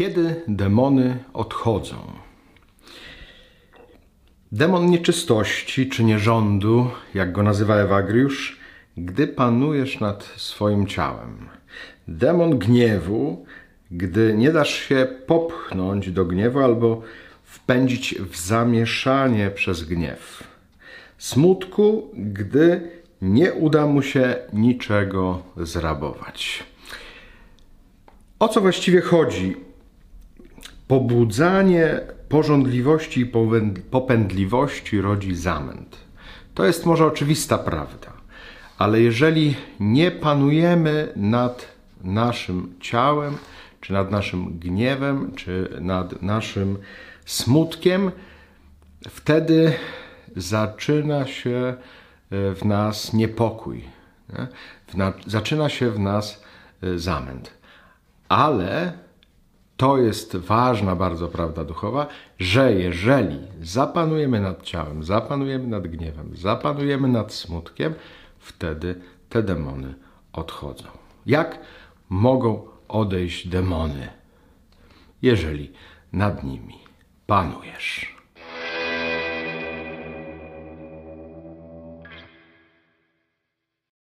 Kiedy demony odchodzą? Demon nieczystości czy nierządu, jak go nazywa Ewagriusz, gdy panujesz nad swoim ciałem. Demon gniewu, gdy nie dasz się popchnąć do gniewu albo wpędzić w zamieszanie przez gniew. Smutku, gdy nie uda mu się niczego zrabować. O co właściwie chodzi? Pobudzanie porządliwości i popędliwości rodzi zamęt. To jest może oczywista prawda, ale jeżeli nie panujemy nad naszym ciałem, czy nad naszym gniewem, czy nad naszym smutkiem, wtedy zaczyna się e, w nas niepokój, nie? Na, zaczyna się w nas e, zamęt. Ale to jest ważna bardzo prawda duchowa, że jeżeli zapanujemy nad ciałem, zapanujemy nad gniewem, zapanujemy nad smutkiem, wtedy te demony odchodzą. Jak mogą odejść demony, jeżeli nad nimi panujesz?